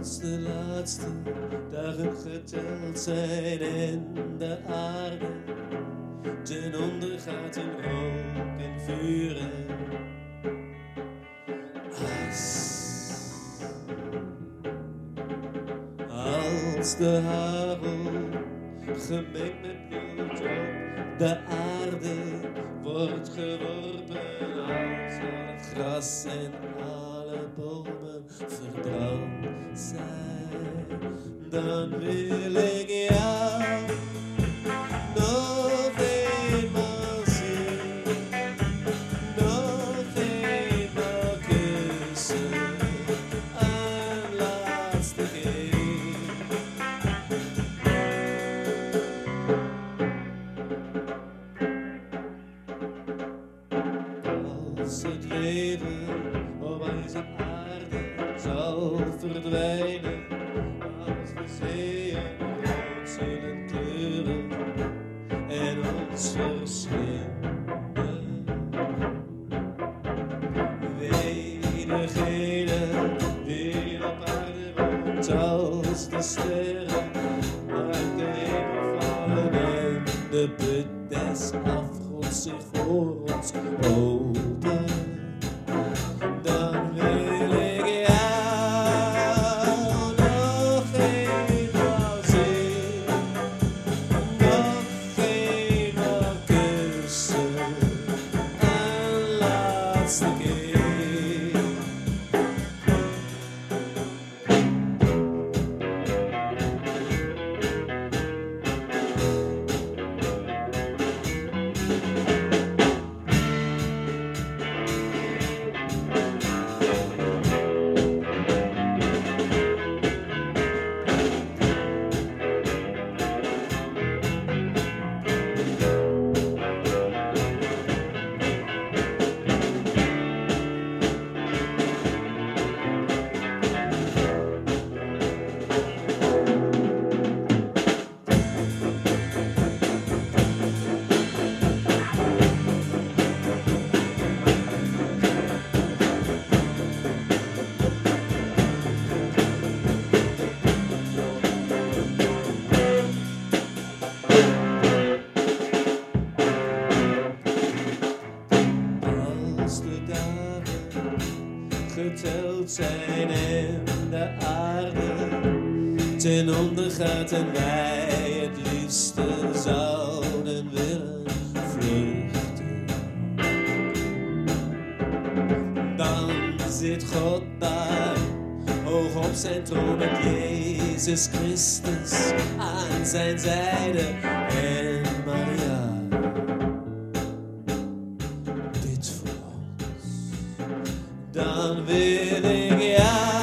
Als de laatste dagen geteld zijn en de aarde ten onder gaat in rook en vuren. As. Als de hagel gemengd met bloed op de aarde wordt geworpen als al het gras en bomen verbrand zijn, dan wil ik jou nog. Als het leven zal verdwijnen, als de zeeën rood zullen kleuren en ons verslinden. Degene die op aarde woont als de sterren uit de hemel vallen en de put des afgronds zich voor ons opent. Geteld zijn en de aarde ten onder gaat en wij het liefste zouden willen vluchten. Dan zit God daar, hoog op zijn troon met Jezus Christus aan zijn zijde. En Dan will ich